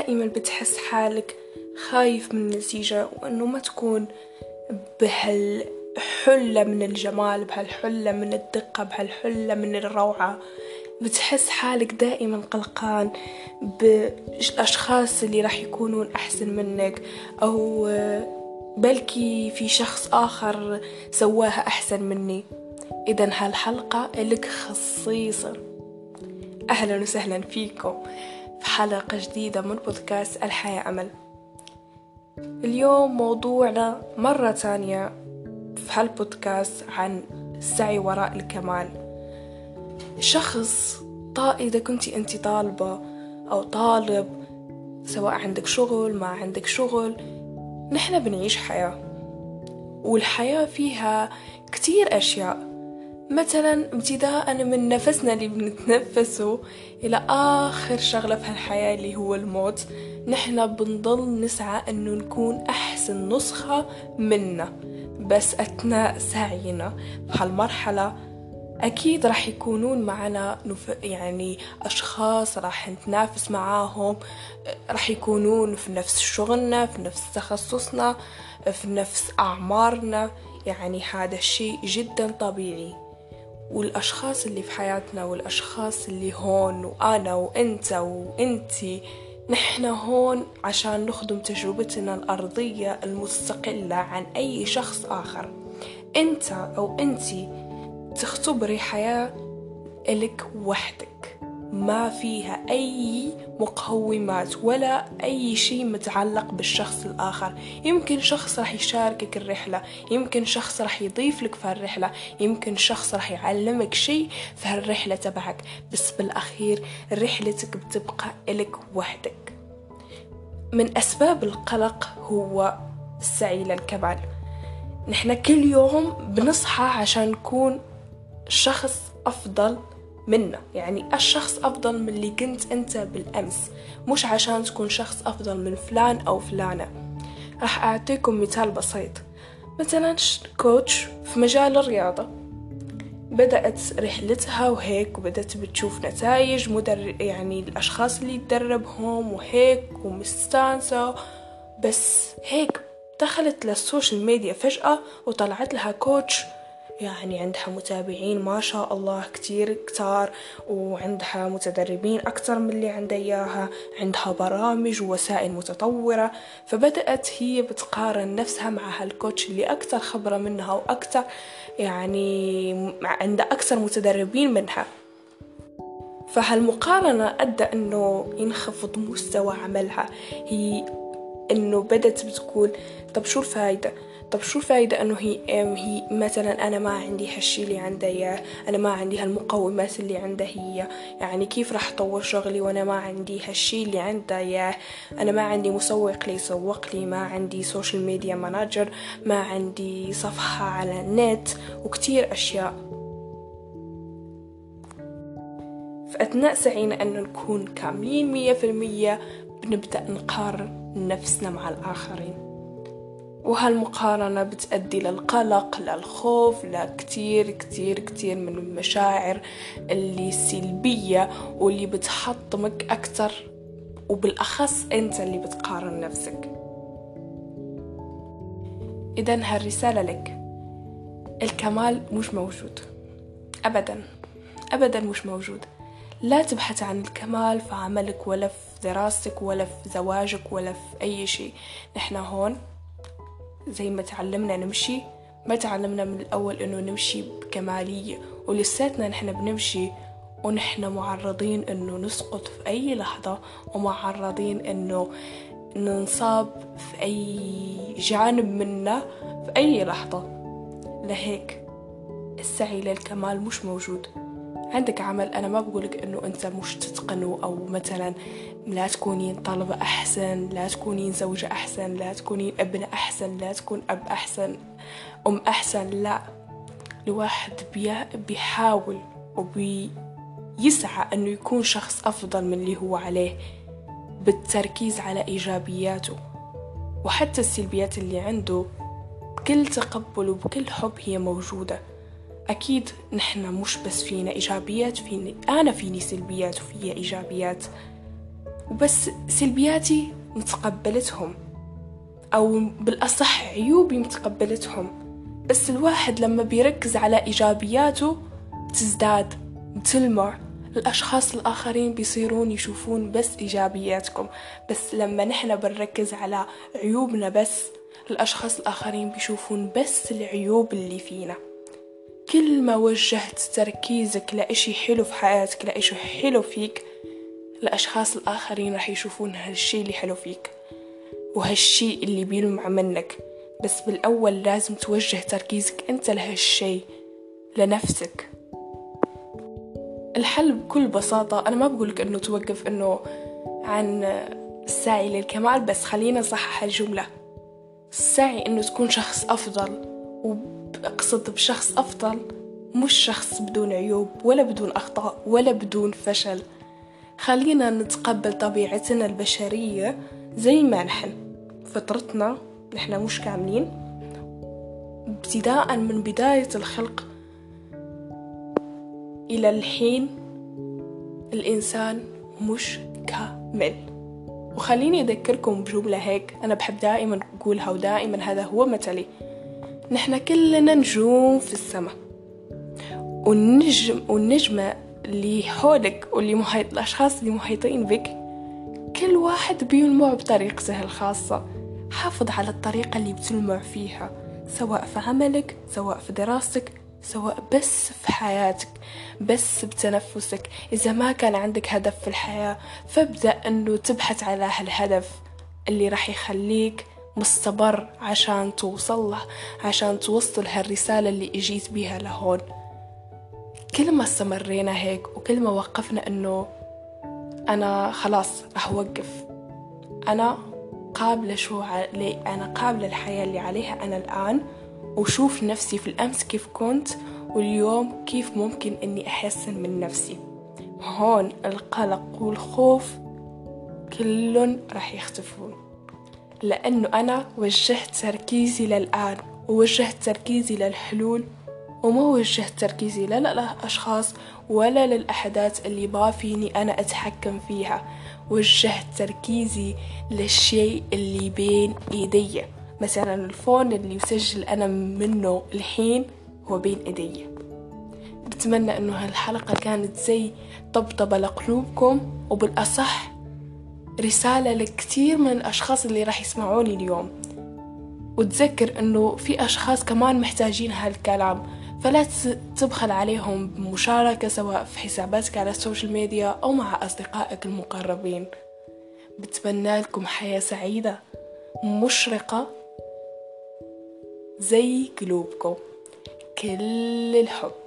دائما بتحس حالك خايف من النتيجة وأنه ما تكون بهالحلة من الجمال بهالحلة من الدقة بهالحلة من الروعة. بتحس حالك دائما قلقان بالأشخاص اللي راح يكونون أحسن منك أو بلكي في شخص آخر سواها أحسن مني. إذا هالحلقة لك خصيصا. أهلا وسهلا فيكم. في حلقة جديدة من بودكاست الحياة أمل. اليوم موضوعنا مرة تانية في هالبودكاست عن السعي وراء الكمال. شخص إذا كنتي أنت طالبة أو طالب سواء عندك شغل ما عندك شغل نحن بنعيش حياة. والحياة فيها كتير أشياء. مثلا ابتداء من نفسنا اللي بنتنفسه إلى آخر شغلة في هالحياة اللي هو الموت نحن بنضل نسعى أنه نكون أحسن نسخة منا بس أثناء سعينا. في هالمرحلة أكيد راح يكونون معنا نف... يعني أشخاص راح نتنافس معاهم راح يكونون في نفس شغلنا في نفس تخصصنا في نفس أعمارنا. يعني هذا الشيء جدا طبيعي. والأشخاص اللي في حياتنا والأشخاص اللي هون وأنا وأنت وأنتي نحن هون عشان نخدم تجربتنا الأرضية المستقلة عن أي شخص آخر. أنت أو أنتي تختبري حياة إلك وحدك. ما فيها أي مقومات ولا أي شيء متعلق بالشخص الآخر. يمكن شخص راح يشاركك الرحلة يمكن شخص راح يضيف لك في الرحلة يمكن شخص راح يعلمك شيء في هالرحلة تبعك. بس بالأخير رحلتك بتبقى إلك وحدك. من أسباب القلق هو السعي للكمال. نحن كل يوم بنصحى عشان نكون شخص أفضل منا يعني الشخص أفضل من اللي كنت أنت بالأمس مش عشان تكون شخص أفضل من فلان أو فلانة. راح أعطيكم مثال بسيط. مثلا coach في مجال الرياضة. بدأت رحلتها وهيك وبدأت بتشوف نتائج مدر يعني الأشخاص اللي تدربهم وهيك ومستانسة. بس هيك دخلت لل social media فجأة وطلعت لها coach. يعني عندها متابعين ما شاء الله كتير كتار وعندها متدربين أكتر من اللي عندها إياها عندها برامج ووسائل متطورة. فبدأت هي بتقارن نفسها مع هالكوتش اللي أكتر خبرة منها وأكتر يعني عندها أكثر متدربين منها. فهالمقارنة أدى أنه ينخفض مستوى عملها. هي أنه بدت بتقول طب شو الفايدة؟ طب شو الفايدة أنه هي هي مثلا أنا ما عندي هالشي اللي عندها إياه أنا ما عندي هالمقومات اللي عندها هي يعني كيف راح أطور شغلي وأنا ما عندي هالشي اللي عندها إياه؟ أنا ما عندي مسوق لي لي ما عندي social media manager ما عندي صفحة على النت وكتير أشياء. فأثناء سعينا أن نكون كاملين مية في المية بنبدأ نقارن نفسنا مع الآخرين. وهالمقارنة بتأدي للقلق للخوف لكتير كتير كتير من المشاعر اللي سلبية واللي بتحطمك أكتر وبالأخص أنت اللي بتقارن نفسك. إذا هالرسالة لك. الكمال مش موجود. أبدا. أبدا مش موجود. لا تبحث عن الكمال في عملك ولا في دراستك ولا في زواجك ولا في أي شيء. نحن هون زي ما تعلمنا نمشي ما تعلمنا من الأول إنه نمشي بكمالية ولساتنا نحن بنمشي ونحن معرضين إنه نسقط في أي لحظة ومعرضين إنه ننصاب في أي جانب منا في أي لحظة. لهيك السعي للكمال مش موجود. عندك عمل أنا ما بقولك إنه أنت مش تتقنه أو مثلا لا تكونين طلبة أحسن لا تكونين زوجة أحسن لا تكونين ابن أحسن لا تكون أب أحسن أم أحسن لا. الواحد بيحاول وبيسعى أنه يكون شخص أفضل من اللي هو عليه بالتركيز على إيجابياته. وحتى السلبيات اللي عنده بكل تقبل وبكل حب هي موجودة. أكيد نحن مش بس فينا إيجابيات فيني أنا فيني سلبيات وفي إيجابيات. وبس سلبياتي متقبلتهم أو بالأصح عيوبي متقبلتهم. بس الواحد لما بيركز على إيجابياته تزداد تلمع الأشخاص الآخرين بيصيرون يشوفون بس إيجابياتكم. بس لما نحن بنركز على عيوبنا بس الأشخاص الآخرين بيشوفون بس العيوب اللي فينا. كل ما وجهت تركيزك لإشي حلو في حياتك لإشي حلو فيك الأشخاص الآخرين رح يشوفون هالشي اللي حلو فيك وهالشي اللي بيلمع منك. بس بالأول لازم توجه تركيزك أنت لهالشي لنفسك. الحل بكل بساطة أنا ما بقولك أنه توقف أنه عن السعي للكمال بس خلينا نصحح الجملة السعي أنه تكون شخص أفضل وأقصد بشخص أفضل مش شخص بدون عيوب ولا بدون أخطاء ولا بدون فشل. خلينا نتقبل طبيعتنا البشرية زي ما نحن. فطرتنا نحن مش كاملين. ابتداء من بداية الخلق إلى الحين الإنسان مش كامل. وخليني أذكركم بجملة هيك أنا بحب دائما أقولها ودائما هذا هو مثلي. نحن كلنا نجوم في السماء. والنجم والنجمة اللي حولك واللي محيط الأشخاص اللي محيطين بك كل واحد بيلمع بطريقته الخاصة حافظ على الطريقة اللي بتلمع فيها سواء في عملك سواء في دراستك سواء بس في حياتك بس بتنفسك. إذا ما كان عندك هدف في الحياة فابدأ أنه تبحث على هالهدف اللي راح يخليك مستمر عشان توصل له عشان توصل هالرسالة اللي إجيت بيها لهون. كل ما استمرينا هيك وكل ما وقفنا إنه أنا خلاص راح اوقف أنا قابلة شو علي أنا قابلة الحياة اللي عليها أنا الآن. وشوف نفسي في الأمس كيف كنت واليوم كيف ممكن إني أحسن من نفسي. هون القلق والخوف كلهم راح يختفون. لأنه أنا وجهت تركيزي للآن ووجهت تركيزي للحلول وما وجهت تركيزي لا للأشخاص ولا للأحداث اللي ما فيني أنا أتحكم فيها. وجهت تركيزي للشيء اللي بين إيدي. مثلا الفون اللي يسجل أنا منه الحين هو بين إيدي. بتمنى أنه هالحلقة كانت زي طبطبة لقلوبكم وبالأصح رسالة لكثير من الأشخاص اللي راح يسمعوني اليوم. وتذكر أنه في أشخاص كمان محتاجين هالكلام فلا تبخل عليهم بمشاركة سواء في حساباتك على السوشيال ميديا أو مع أصدقائك المقربين. بتمنى لكم حياة سعيدة مشرقة زي قلوبكم. كل الحب.